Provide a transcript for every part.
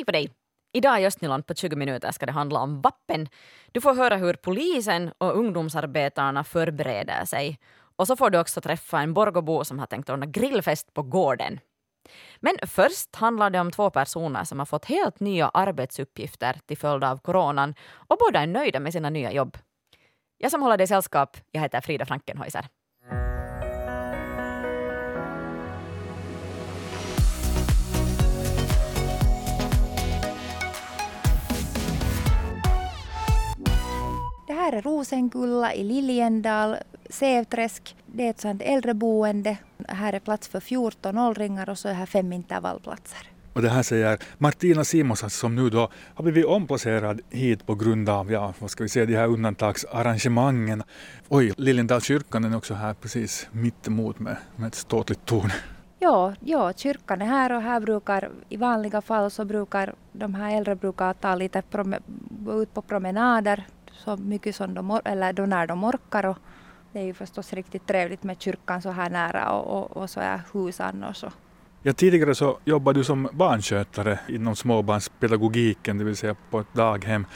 Hej på dig! Idag i Östnyland på 20 minuter ska det handla om vapen. Du får höra hur polisen och ungdomsarbetarna förbereder sig. Och så får du också träffa en Borgobo som har tänkt ordna grillfest på gården. Men först handlar det om två personer som har fått helt nya arbetsuppgifter till följd av coronan och båda är nöjda med sina nya jobb. Jag som håller dig sällskap, jag heter Frida Frankenhäuser. Här är Rosenkulla i Liljendal, Sävträsk. Det är ett sånt äldreboende. Här är plats för 14 åldringar och så är här fem intervallplatser. Och det här säger Martina Simonsson som nu då har blivit omplacerad hit på grund av, ja, vad ska vi säga, de här undantagsarrangemangen. Oj, Liljendalskyrkan är också här precis mitt emot med, med ett ståtligt torn. Ja, ja, kyrkan är här och här brukar i vanliga fall så brukar de här äldre brukar ta lite ut på promenader så mycket som de, eller då när de orkar. Och det är ju förstås riktigt trevligt med kyrkan så här nära och, och, och så är hus annars. Ja, tidigare så jobbade du som barnskötare inom småbarnspedagogiken, det vill säga på ett daghem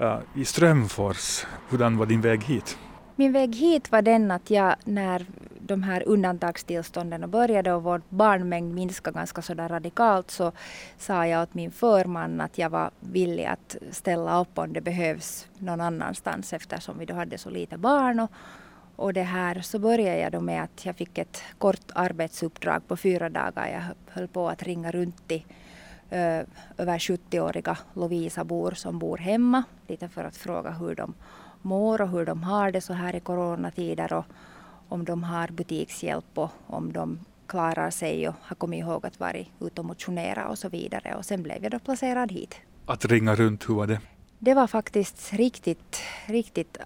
uh, i Strömfors. Hurdan var din väg hit? Min väg hit var den att jag när de här undantagstillstånden började och vår barnmängd minskade ganska sådär radikalt så sa jag åt min förman att jag var villig att ställa upp om det behövs någon annanstans eftersom vi då hade så lite barn. Och, och det här så började jag då med att jag fick ett kort arbetsuppdrag på fyra dagar. Jag höll på att ringa runt till ö, över 70-åriga Lovisa-bor som bor hemma lite för att fråga hur de mår och hur de har det så här i coronatider och om de har butikshjälp och om de klarar sig och har kommit ihåg att vara ute och motionera och så vidare. Och sen blev jag då placerad hit. Att ringa runt, hur var det? Det var faktiskt riktigt, riktigt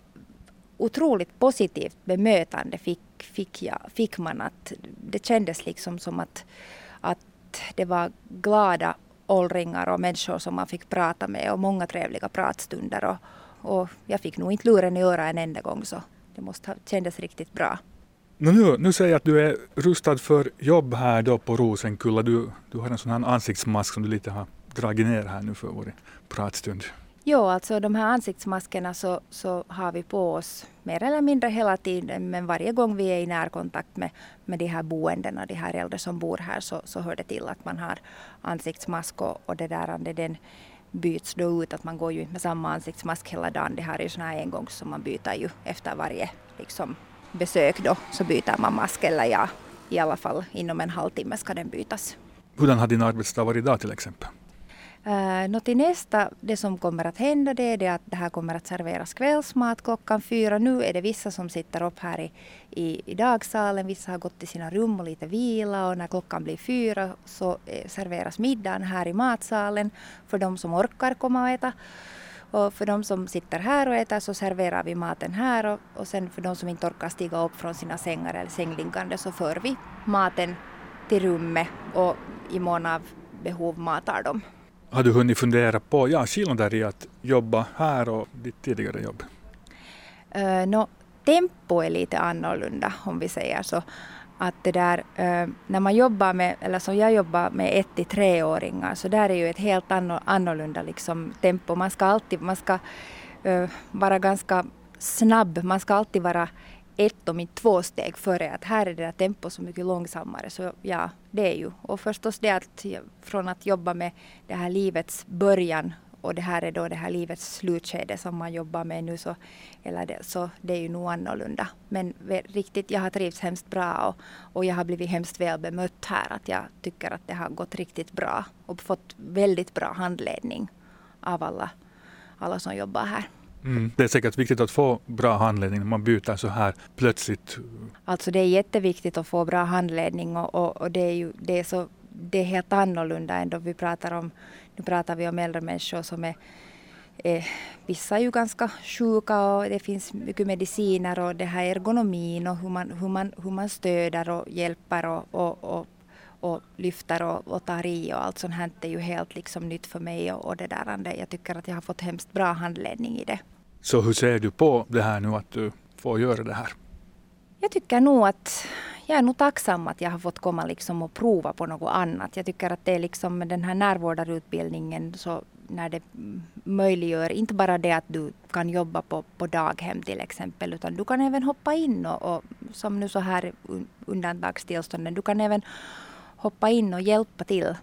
otroligt positivt bemötande fick, fick, jag, fick man. Att det kändes liksom som att, att det var glada åldringar och människor som man fick prata med och många trevliga pratstunder. Och, och jag fick nog inte luren i örat en enda gång så det måste ha kändes riktigt bra. Nu, nu säger jag att du är rustad för jobb här då på Rosenkulla. Du, du har en sån här ansiktsmask som du lite har dragit ner här nu för vår pratstund. Jo, alltså de här ansiktsmaskerna så, så har vi på oss mer eller mindre hela tiden. Men varje gång vi är i närkontakt med, med de här boendena, de här äldre som bor här, så, så hör det till att man har ansiktsmask och, och det där, det, den byts då ut. Att man går ju inte med samma ansiktsmask hela dagen. Det här är ju sådana här engångs som man byter ju efter varje liksom, besök då. Så byter man mask eller ja, i alla fall inom en halvtimme ska den bytas. Hurdan har din arbetsdag varit idag till exempel? Eh, nå till nästa, det som kommer att hända det är det att det här kommer att serveras kvällsmat klockan fyra. Nu är det vissa som sitter upp här i, i, i dagsalen, vissa har gått till sina rum och lite vila och när klockan blir fyra så eh, serveras middagen här i matsalen för de som orkar komma och äta. Och för de som sitter här och äter så serverar vi maten här och, och sen för de som inte orkar stiga upp från sina sängar eller sängliggande så för vi maten till rummet och i mån av behov matar dem. Har du hunnit fundera på ja, skillnader i att jobba här och ditt tidigare jobb? Eh, uh, no, tempo är lite annorlunda om vi säger så. Att det där, uh, när man jobbar med, eller som jag jobbar med ett till treåringar, så där är ju ett helt annorlunda liksom, tempo. Man ska alltid man ska, uh, vara ganska snabb, man ska alltid vara ett om inte två steg före. Att här är det där tempot så mycket långsammare. Så ja, det är ju. Och förstås det att från att jobba med det här livets början och det här är då det här livets slutskede som man jobbar med nu så, eller det, så det är ju nog annorlunda. Men riktigt, jag har trivts hemskt bra och, och jag har blivit hemskt väl bemött här. Att jag tycker att det har gått riktigt bra och fått väldigt bra handledning av alla, alla som jobbar här. Mm. Det är säkert viktigt att få bra handledning när man byter så här plötsligt. Alltså det är jätteviktigt att få bra handledning och, och, och det är ju det är så det är helt annorlunda än då vi pratar om, nu pratar vi om äldre människor som är eh, vissa är ju ganska sjuka och det finns mycket mediciner och det här ergonomin och hur man, hur man, hur man stöder och hjälper och, och, och och lyfter och, och tar i och allt sånt här är ju helt liksom nytt för mig och, och det där. Jag tycker att jag har fått hemskt bra handledning i det. Så hur ser du på det här nu att du får göra det här? Jag tycker nog att jag är nog tacksam att jag har fått komma liksom och prova på något annat. Jag tycker att det är liksom med den här närvårdarutbildningen så när det möjliggör inte bara det att du kan jobba på, på daghem till exempel utan du kan även hoppa in och, och som nu så här undantagstillstånden, du kan även hoppa in och hjälpa till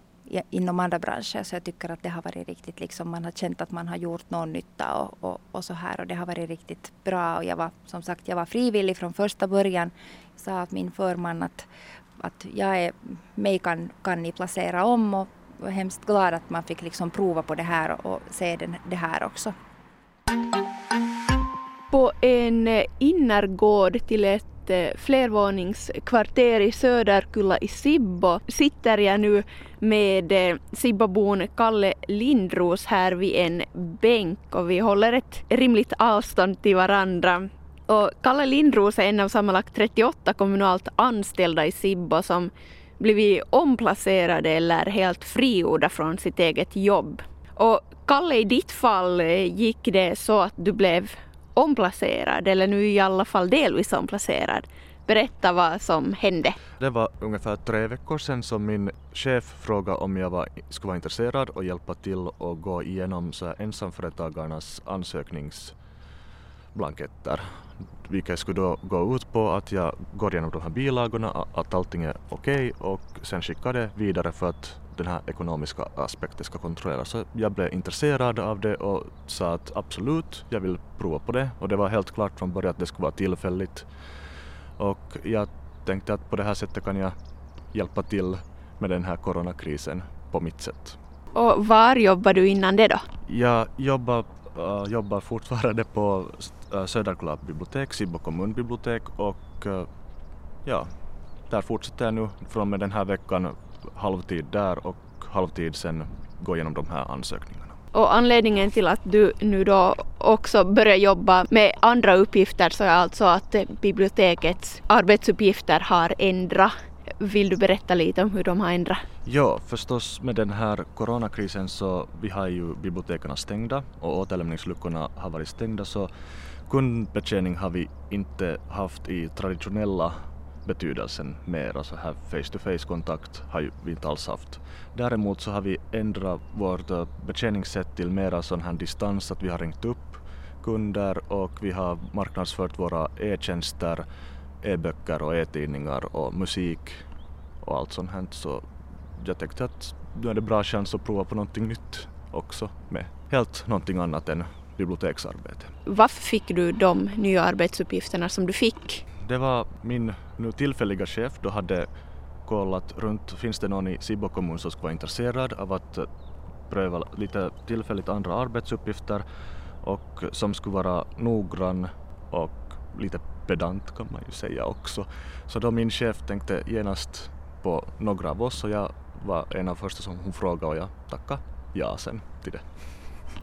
inom andra branscher. Så jag tycker att det har varit riktigt, liksom, man har känt att man har gjort någon nytta och, och, och, så här och det har varit riktigt bra. Och jag var som sagt jag var frivillig från första början. Jag sa att min förman att, att jag är, mig kan, kan ni placera om och var hemskt glad att man fick liksom prova på det här och se den, det här också. På en eh, innergård till ett Eh, flervåningskvarter i Söderkulla i Sibbo sitter jag nu med eh, Sibbobon Kalle Lindros här vid en bänk och vi håller ett rimligt avstånd till varandra. Och Kalle Lindros är en av sammanlagt 38 kommunalt anställda i Sibbo som blivit omplacerade eller helt frigjorda från sitt eget jobb. Och Kalle, i ditt fall eh, gick det så att du blev omplacerad, eller nu i alla fall delvis omplacerad. Berätta vad som hände. Det var ungefär tre veckor sedan som min chef frågade om jag var, skulle vara intresserad och hjälpa till och gå igenom så ensamföretagarnas ansökningsblanketter. Vilket skulle då gå ut på att jag går igenom de här bilagorna, att allting är okej okay, och sen skickar det vidare för att den här ekonomiska aspekten ska kontrolleras. Så jag blev intresserad av det och sa att absolut, jag vill prova på det och det var helt klart från början att det skulle vara tillfälligt. Och jag tänkte att på det här sättet kan jag hjälpa till med den här coronakrisen på mitt sätt. Och var jobbade du innan det då? Jag jobbar, uh, jobbar fortfarande på Söderkulla bibliotek, Sibbo kommunbibliotek och uh, ja, där fortsätter jag nu från med den här veckan halvtid där och halvtid sen gå igenom de här ansökningarna. Och anledningen till att du nu då också börjar jobba med andra uppgifter så är alltså att bibliotekets arbetsuppgifter har ändrat. Vill du berätta lite om hur de har ändrat? Ja, förstås med den här coronakrisen så vi har ju biblioteken stängda och återlämningsluckorna har varit stängda så kundbetjäning har vi inte haft i traditionella betydelsen mer, så här face-to-face kontakt har ju vi inte alls haft. Däremot så har vi ändrat vårt eh, betjäningssätt till mera sån här distans, att vi har ringt upp kunder och vi har marknadsfört våra e-tjänster, e-böcker och e-tidningar och musik och allt sånt här. Så jag tänkte att nu är det bra chans att prova på någonting nytt också med helt någonting annat än biblioteksarbete. Varför fick du de nya arbetsuppgifterna som du fick? Det var min nu tillfälliga chef då hade kollat runt, finns det någon i Sibbo kommun som skulle vara intresserad av att eh, pröva lite tillfälligt andra arbetsuppgifter och som skulle vara noggrann och lite pedant kan man ju säga också. Så då min chef tänkte genast på några av oss och jag var en av första som hon frågade och jag tackade ja sen till det.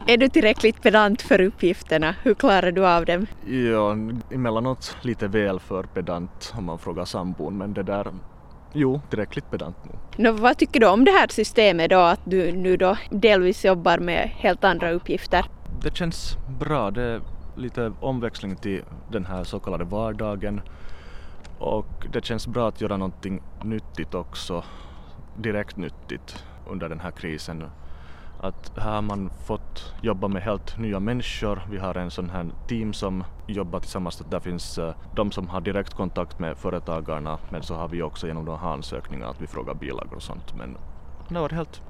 Är du tillräckligt pedant för uppgifterna? Hur klarar du av dem? Ja, emellanåt lite väl för pedant om man frågar sambon men det där Jo, tillräckligt pedant nog. Nå, vad tycker du om det här systemet då, att du nu då delvis jobbar med helt andra uppgifter? Det känns bra. Det är lite omväxling till den här så kallade vardagen och det känns bra att göra någonting nyttigt också, direkt nyttigt under den här krisen att här har man fått jobba med helt nya människor. Vi har en sån här team som jobbar tillsammans. Där finns uh, de som har direktkontakt med företagarna men så har vi också genom de här ansökningarna att vi frågar bilagor och sånt. Men det var helt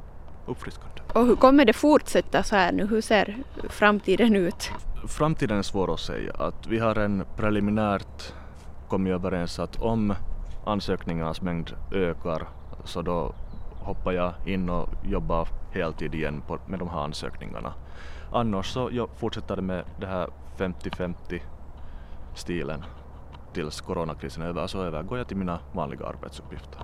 uppfriskande. Och hur kommer det fortsätta så här nu? Hur ser framtiden ut? Framtiden är svår att säga. Att vi har en preliminärt kommit överens att om ansökningarnas mängd ökar så då hoppar jag in och jobbar heltid igen på, med de här ansökningarna. Annars så jag fortsätter med det här 50-50 stilen tills coronakrisen är över, så övergår jag till mina vanliga arbetsuppgifter.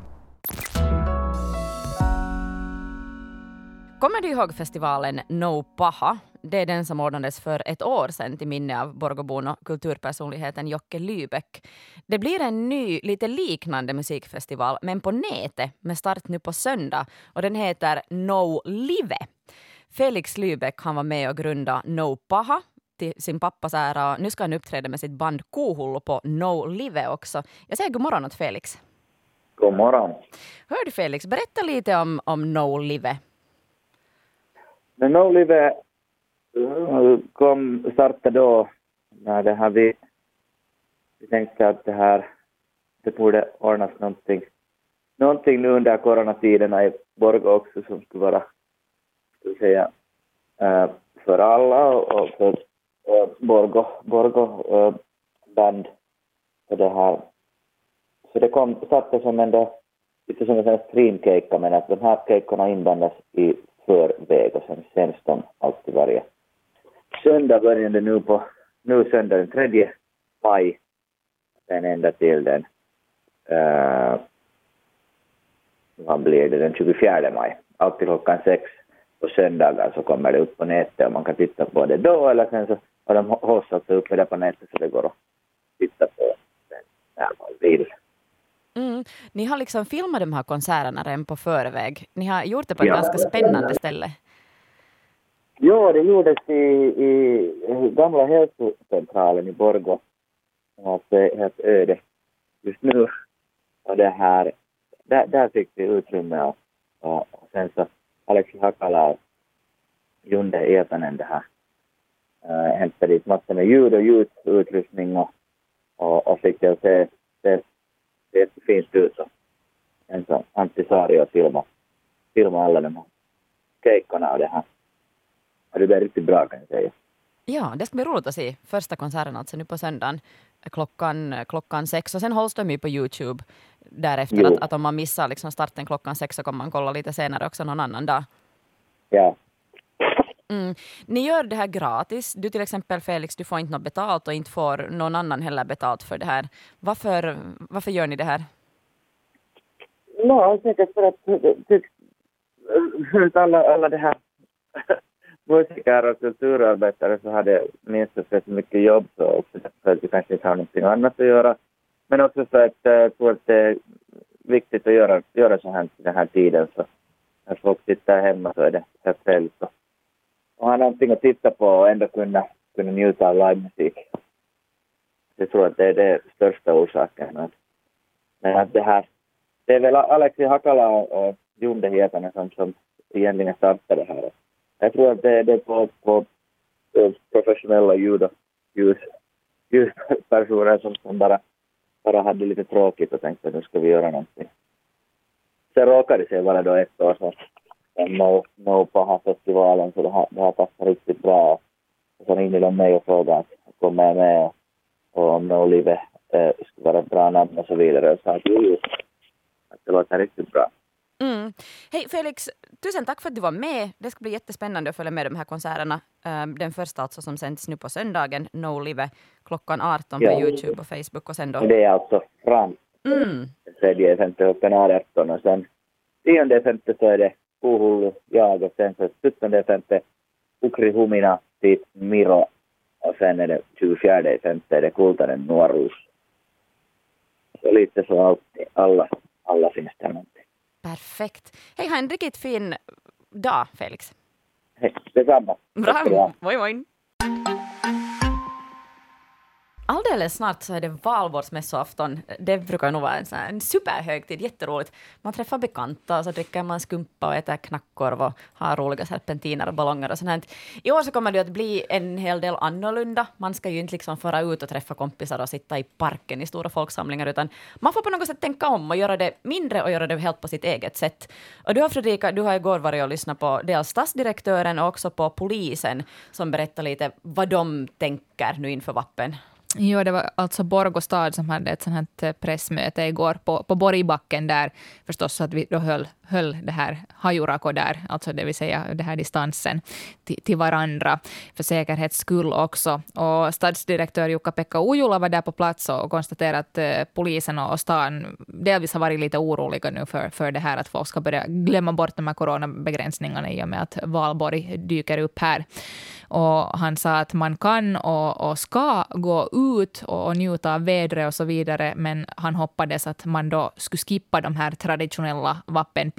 Kommer du ihåg festivalen No Paha? Det är den som ordnades för ett år sedan till minne av Borgobon och kulturpersonligheten Jocke Lybeck. Det blir en ny, lite liknande musikfestival, men på nätet med start nu på söndag. Och den heter No Live. Felix Lybeck han var med och grundade No Paha till sin pappas ära. Nu ska han uppträda med sitt band Kohullo på No Live också. Jag säger god morgon åt Felix. God morgon. Hör du Felix, berätta lite om, om No Live. No Live Mm. kom, startade då när det här vi, vi tänkte att det här, det borde ordnas någonting, någonting nu under coronatiderna i Borgå också som skulle vara, ska vi säga, eh, för alla och för eh, Borgå, Borgå eh, band. Och det här. Så det kom, satte som en då, lite som en streamcake men att de här keikorna inbandas i förväg och sen sänds de alltid varje söndag börjande nu på, nu söndag den 3 maj, sen ända till den, uh, vad blir det, den 24 maj, alltid klockan sex på söndagar så kommer det upp på nätet och man kan titta på det då eller sen så har de alltså uppe där på nätet så det går att titta på den när man vill. Mm. Ni har liksom filmat de här konserterna redan på förväg. Ni har gjort det på ett ja. ganska spännande ställe. Jo, det gjordes i, i gamla hälsocentralen i Borgå. Alltså helt öde just nu. Och det här, där, där fick vi utrymme och, och, och sen så Aleksi Hakala och Junde Eetanen det här äh, hämtade dit massor med ljud och ljudutrustning och, och, och fick det att se, se, se jättefint ut. Och sen så Antti Saari och filma, filma alla de här keikorna och det här. Det blev riktigt bra kan jag säga. Ja, det ska bli roligt att se första konserten alltså nu på söndagen klockan, klockan sex och sen hålls de ju på Youtube därefter. Att, att, om man missar liksom starten klockan sex så kommer man kolla lite senare också någon annan dag. Ja. Mm. Ni gör det här gratis. Du till exempel Felix, du får inte något betalt och inte får någon annan heller betalt för det här. Varför, varför gör ni det här? Ja, säkert för att alla, alla det här musiker och kulturarbetare så hade minst så mycket jobb så också för att vi kanske inte har någonting annat att göra. Men också för att eh, jag tror att det är viktigt att göra, göra så här den här tiden så när folk sitter hemma så är det perfekt trevligt att ha någonting att titta på och ändå kunna, kunna njuta av livemusik. Jag tror att det är den största orsaken. Men att det här, det är väl Alexi Hakala och Junde Hietanen som, som egentligen startade det här. Jag tror att det är det är på, på professionella ljud och ljus, ljuspersoner som, som bara, bara hade lite tråkigt och tänkte att nu ska vi göra någonting. Sen råkade det sig vara då ett år sedan No, no Paha-festivalen så det har, det har passat riktigt bra. Och sen ringde de mig och frågade att kommer jag med och, och om No Live eh, skulle vara ett bra namn och så vidare. Och sa att jo, att det låter riktigt bra. Mm. Hej Felix, tusen tack för att du var med. Det ska bli jättespännande att följa med de här konserterna. Um, den första alltså som sänds nu på söndagen, No Live, klockan 18 ja. på Youtube och Facebook. Och sen då... Det är alltså fram mm. tredje femte klockan 18 och sen tionde femte så är det Puhullu, jag och sen så sjuttonde femte Ukri Humina, dit Miro och sen är det 24 femte är det Kultanen Nuoruus. Så lite så alltid, alla, alla finns där. Perfekt. Hej, ha en riktigt fin dag, Felix. Hej, detsamma. Bra. Moi, moi. Alldeles snart så är det valborgsmässoafton. Det brukar nog vara en, sån en superhögtid, jätteroligt. Man träffar bekanta och så dricker man skumpa och äter knackkorv och har roliga serpentiner och ballonger och sånt. I år så kommer det att bli en hel del annorlunda. Man ska ju inte liksom föra ut och träffa kompisar och sitta i parken i stora folksamlingar, utan man får på något sätt tänka om och göra det mindre och göra det helt på sitt eget sätt. Och du har Fredrika, du har igår varit och lyssnat på dels stadsdirektören och också på polisen som berättar lite vad de tänker nu inför vappen. Ja, det var alltså Borgå stad som hade ett sånt här eh, pressmöte igår på, på Borgbacken där förstås så att vi då höll, höll det här hajurako där, alltså det vill säga den här distansen till, till varandra för säkerhets skull också. Och stadsdirektör Jukka-Pekka Ojula var där på plats och konstaterade att eh, polisen och stan delvis har varit lite oroliga nu för, för det här att folk ska börja glömma bort de här coronabegränsningarna i och med att valborg dyker upp här. Och han sa att man kan och, och ska gå ut och njuta av vädret och så vidare, men han hoppades att man då skulle skippa de här traditionella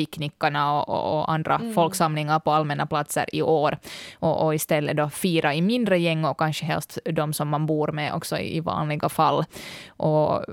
vappenpicknickarna och, och, och andra mm. folksamlingar på allmänna platser i år och, och, istället då fira i mindre gäng och kanske helst de som man bor med också i vanliga fall. Och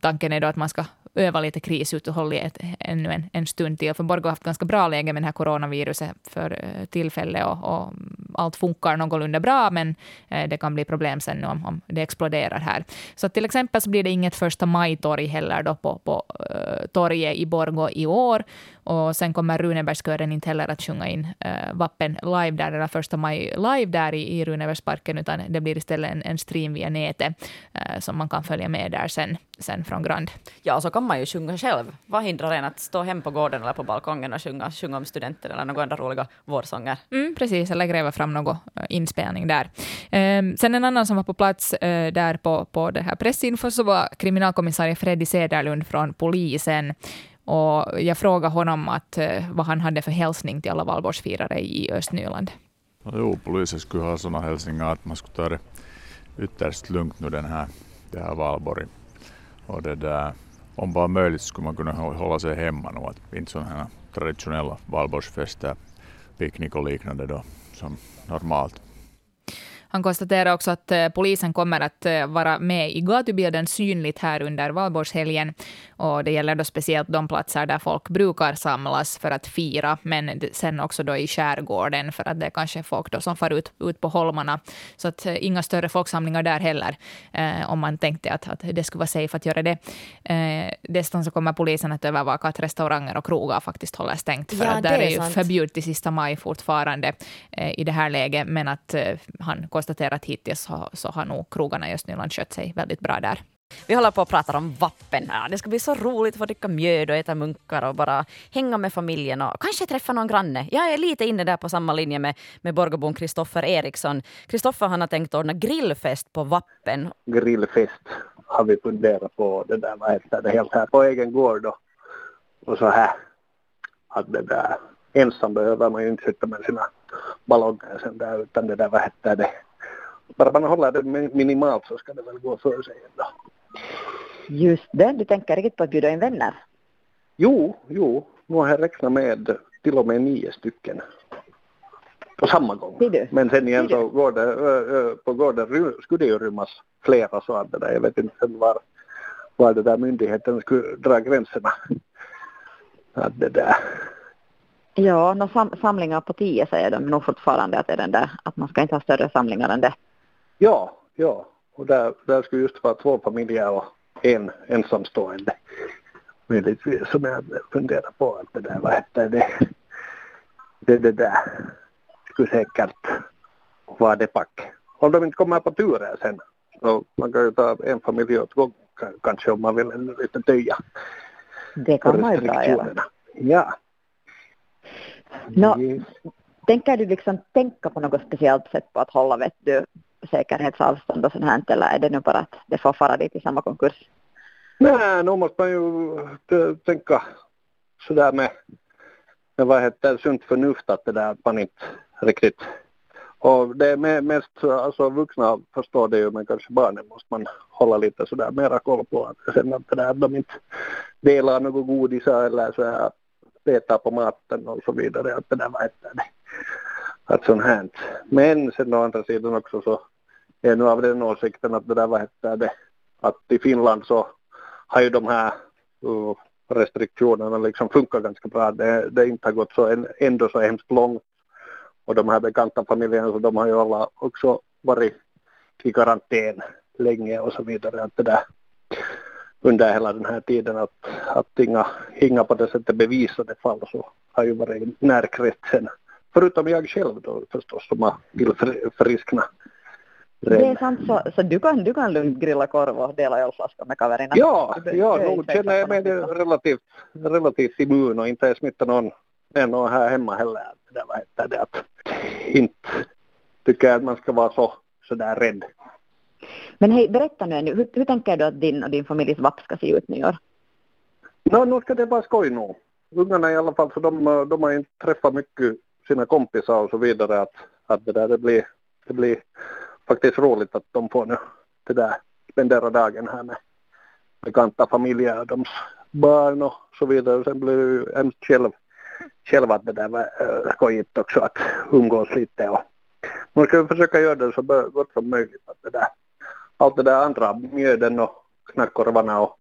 tanken är då att man ska öva lite krisuthåll i ännu en, en stund till. För Borgå har haft ganska bra läge med det här coronaviruset för tillfället och, och allt funkar någorlunda bra, men det kan bli problem sen om, om det exploderar här. Så till exempel så blir det inget första maj-torg heller då på, på uh, torget i Borgå i år. Och sen kommer Runebergskören inte heller att sjunga in uh, Vappen live där, eller första maj live där i, i Runebergsparken, utan det blir istället en, en stream via nätet uh, som man kan följa med där sen, sen från Grand. Ja, och så kan man ju sjunga själv. Vad hindrar en att stå hem på gården eller på balkongen och sjunga, sjunga om studenten eller några andra roliga vårsånger? Mm, precis, eller gräva fram någon eh, inspelning där. Ehm, sen en annan som var på plats eh, där på, på det här pressinfo så var kriminalkommissarie Freddy Sederlund från polisen. Och jag frågade honom att, eh, vad han hade för hälsning till alla valborgsfirare i Östnyland. Jo, polisen skulle ha sådana hälsningar att man skulle ta det ytterst lugnt nu den här, det här valborg. Och det där, om bara möjligt skulle man kunna hålla sig hemma nu, att inte sådana här traditionella valborgsfester, picknick och liknande då, som normalt. Han konstaterar också att eh, polisen kommer att eh, vara med i gatubilden synligt här under valborgshelgen. Och det gäller då speciellt de platser där folk brukar samlas för att fira, men sen också då i skärgården för att det är kanske folk då som far ut, ut på holmarna. Så att eh, inga större folksamlingar där heller, eh, om man tänkte att, att det skulle vara safe att göra det. Eh, dessutom så kommer polisen att övervaka att restauranger och krogar faktiskt håller stängt, för ja, att där är, är ju förbjudet till sista maj fortfarande eh, i det här läget, men att han konstaterar att hittills så, så har nog krogarna i Östnyland skött sig väldigt bra där. Vi håller på att prata om vappen här. Det ska bli så roligt att få dricka mjöd och äta munkar och bara hänga med familjen och kanske träffa någon granne. Jag är lite inne där på samma linje med, med Borgobon Kristoffer Eriksson. Kristoffer han har tänkt ordna grillfest på vappen. Grillfest har vi funderat på det där, vad heter det, helt här på egen gård då. Och så här att det där ensam behöver man ju inte sitta med sina ballonger sen där utan det där, vad heter det, bara man håller det minimalt så ska det väl gå för sig ändå. Just det, du tänker riktigt på att bjuda in vänner? Jo, jo, nu har jag räknat med till och med nio stycken på samma gång. Men sen igen så går det, på gården skulle det ju rymmas flera så att det där, jag vet inte var, var det där myndigheten skulle dra gränserna. Att det där. Ja, no, sam samlingar på tio säger de nog fortfarande att det är den där, att man ska inte ha större samlingar än det. Ja, ja. Och där, där skulle just vara två familjer och en ensamstående. Möjligtvis som jag funderar på att det där, vad hette det? Det, det där skulle säkert vara det pack. Om de inte kommer på turer sen. Så man kan ju ta en familj åt gången kanske om man vill lite töja. Det kan man ju bra göra. Ja. No, tänker du liksom tänka på något speciellt sätt på att hålla vet du, säkerhetsavstånd och sånt här eller är det nu bara att det får fara dit i samma konkurs? Nej, nu måste man ju tänka sådär med, med vad heter sunt förnuft att det där att man inte riktigt och det är mest, alltså vuxna förstår det ju men kanske barnen måste man hålla lite sådär mera koll på att sen att det där att de inte delar något godis eller så här petar på maten och så vidare att det där vad heter det att sånt här. Men sen å andra sidan också så är nu av den åsikten att det där vad heter det, att i Finland så har ju de här uh, restriktionerna liksom funkat ganska bra. Det, det inte har gått så ändå så hemskt långt. Och de här bekanta familjerna så de har ju alla också varit i karantän länge och så vidare. Att det där under hela den här tiden att, att inga, inga på det sättet bevisade fall så har ju varit närkretsen. Förutom jag själv då förstås som har tillfrisknat det är sant, så, så du, kan, du kan lugnt grilla korv och dela ölflaskor med kaverina? Ja, ja nog känner jag mig relativt, relativt immun och inte smittat någon, någon här hemma heller. Det var heter det att inte tycker jag att man ska vara så sådär rädd. Men hej, berätta nu, hur, hur tänker du att din och din familjs vapp ska se ut nyår? No, nu ska det vara skoj nu. Ungarna i alla fall, för de, de har inte träffat mycket sina kompisar och så vidare att, att det där det blir, det blir faktiskt roligt att de får nu det där spendera dagen här med bekanta familjer och deras barn och så vidare. Sen blir det ju hemskt själv, själv att det där var äh, skojigt också att umgås lite och man ska försöka göra det så gott som möjligt att det där allt det där andra mjöden och knackkorvarna och,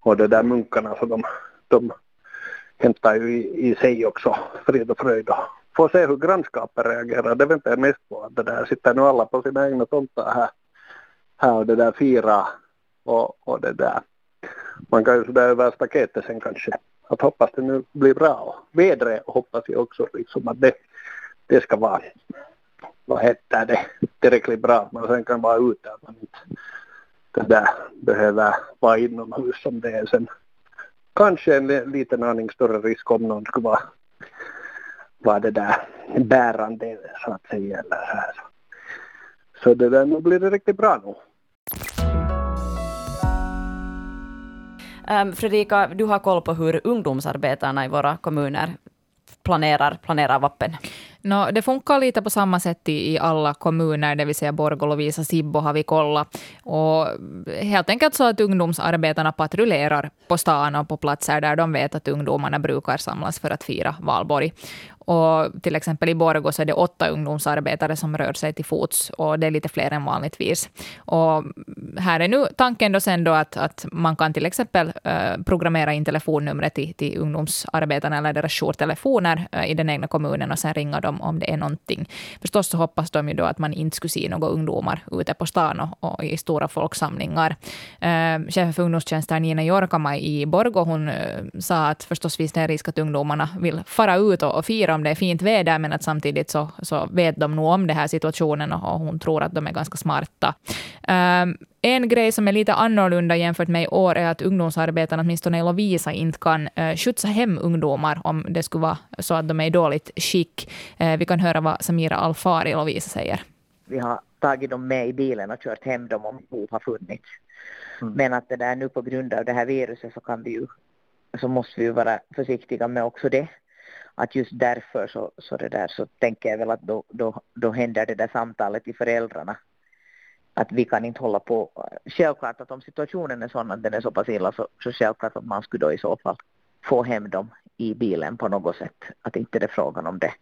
och det där munkarna så de, de hämtar ju i, i sig också frid och fröjd. Får se hur grannskapet reagerar, det väntar jag mest på. Att det där sitter nu alla på sina egna tomtar här, här och det där fira och, och det där. Man kan ju sådär över staketet sen kanske. Att hoppas det nu blir bra. Vädret hoppas jag också liksom att det, det ska vara, vad heter det, tillräckligt bra att man sen kan vara ute. Man inte det där behöver vara inomhus som det är sen. Kanske en liten aning större risk om någon skulle vara, vara det där bärande så att säga. Eller så, här. så det där, nu blir det riktigt bra nu. Um, Fredrika, du har koll på hur ungdomsarbetarna i våra kommuner planerar, planerar vappen? No, det funkar lite på samma sätt i, i alla kommuner, det vill säga Borgå, Lovisa, Sibbo har vi kollat. Och helt enkelt så att ungdomsarbetarna patrullerar på stan och på platser där de vet att ungdomarna brukar samlas för att fira valborg. Och till exempel i Borgå så är det åtta ungdomsarbetare som rör sig till fots och det är lite fler än vanligtvis. Och här är nu tanken då sen då att, att man kan till exempel äh, programmera in telefonnumret till, till ungdomsarbetarna eller deras jourtelefoner äh, i den egna kommunen och sen ringa dem om det är någonting. Förstås så hoppas de ju då att man inte skulle se några ungdomar ute på stan och, och i stora folksamlingar. Äh, chefen för ungdomstjänsten Nina Jorkama i Borgå hon sa att förstås finns det en risk att ungdomarna vill fara ut och, och fira om det är fint väder, men att samtidigt så, så vet de nog om den här situationen och hon tror att de är ganska smarta. Um, en grej som är lite annorlunda jämfört med i år är att ungdomsarbetarna, åtminstone i Lovisa, inte kan uh, skjutsa hem ungdomar om det skulle vara så att de är i dåligt skick. Uh, vi kan höra vad Samira Alfari i Lovisa säger. Vi har tagit dem med i bilen och kört hem dem om behov har funnits. Mm. Men att det där nu på grund av det här viruset så kan vi ju så måste vi ju vara försiktiga med också det att just därför så, så, det där, så tänker jag väl att då, då, då händer det där samtalet till föräldrarna. Att vi kan inte hålla på. Självklart att om situationen är sådan att den är så pass illa så, så självklart att man skulle då i så fall få hem dem i bilen på något sätt. Att inte det är frågan om det.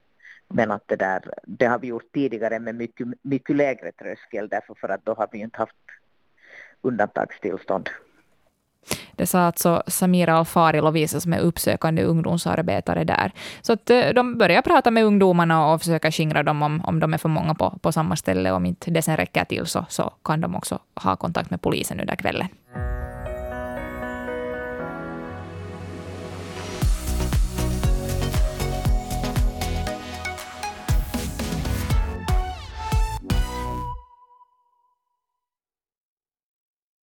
Men att det där, det har vi gjort tidigare med mycket, mycket lägre tröskel därför för att då har vi inte haft undantagstillstånd. Det sa alltså Samira Alfari Lovisa som är uppsökande ungdomsarbetare där. Så att eh, de börjar prata med ungdomarna och försöka skingra dem om, om de är för många på, på samma ställe. Om inte det sen räcker till så, så kan de också ha kontakt med polisen under kvällen.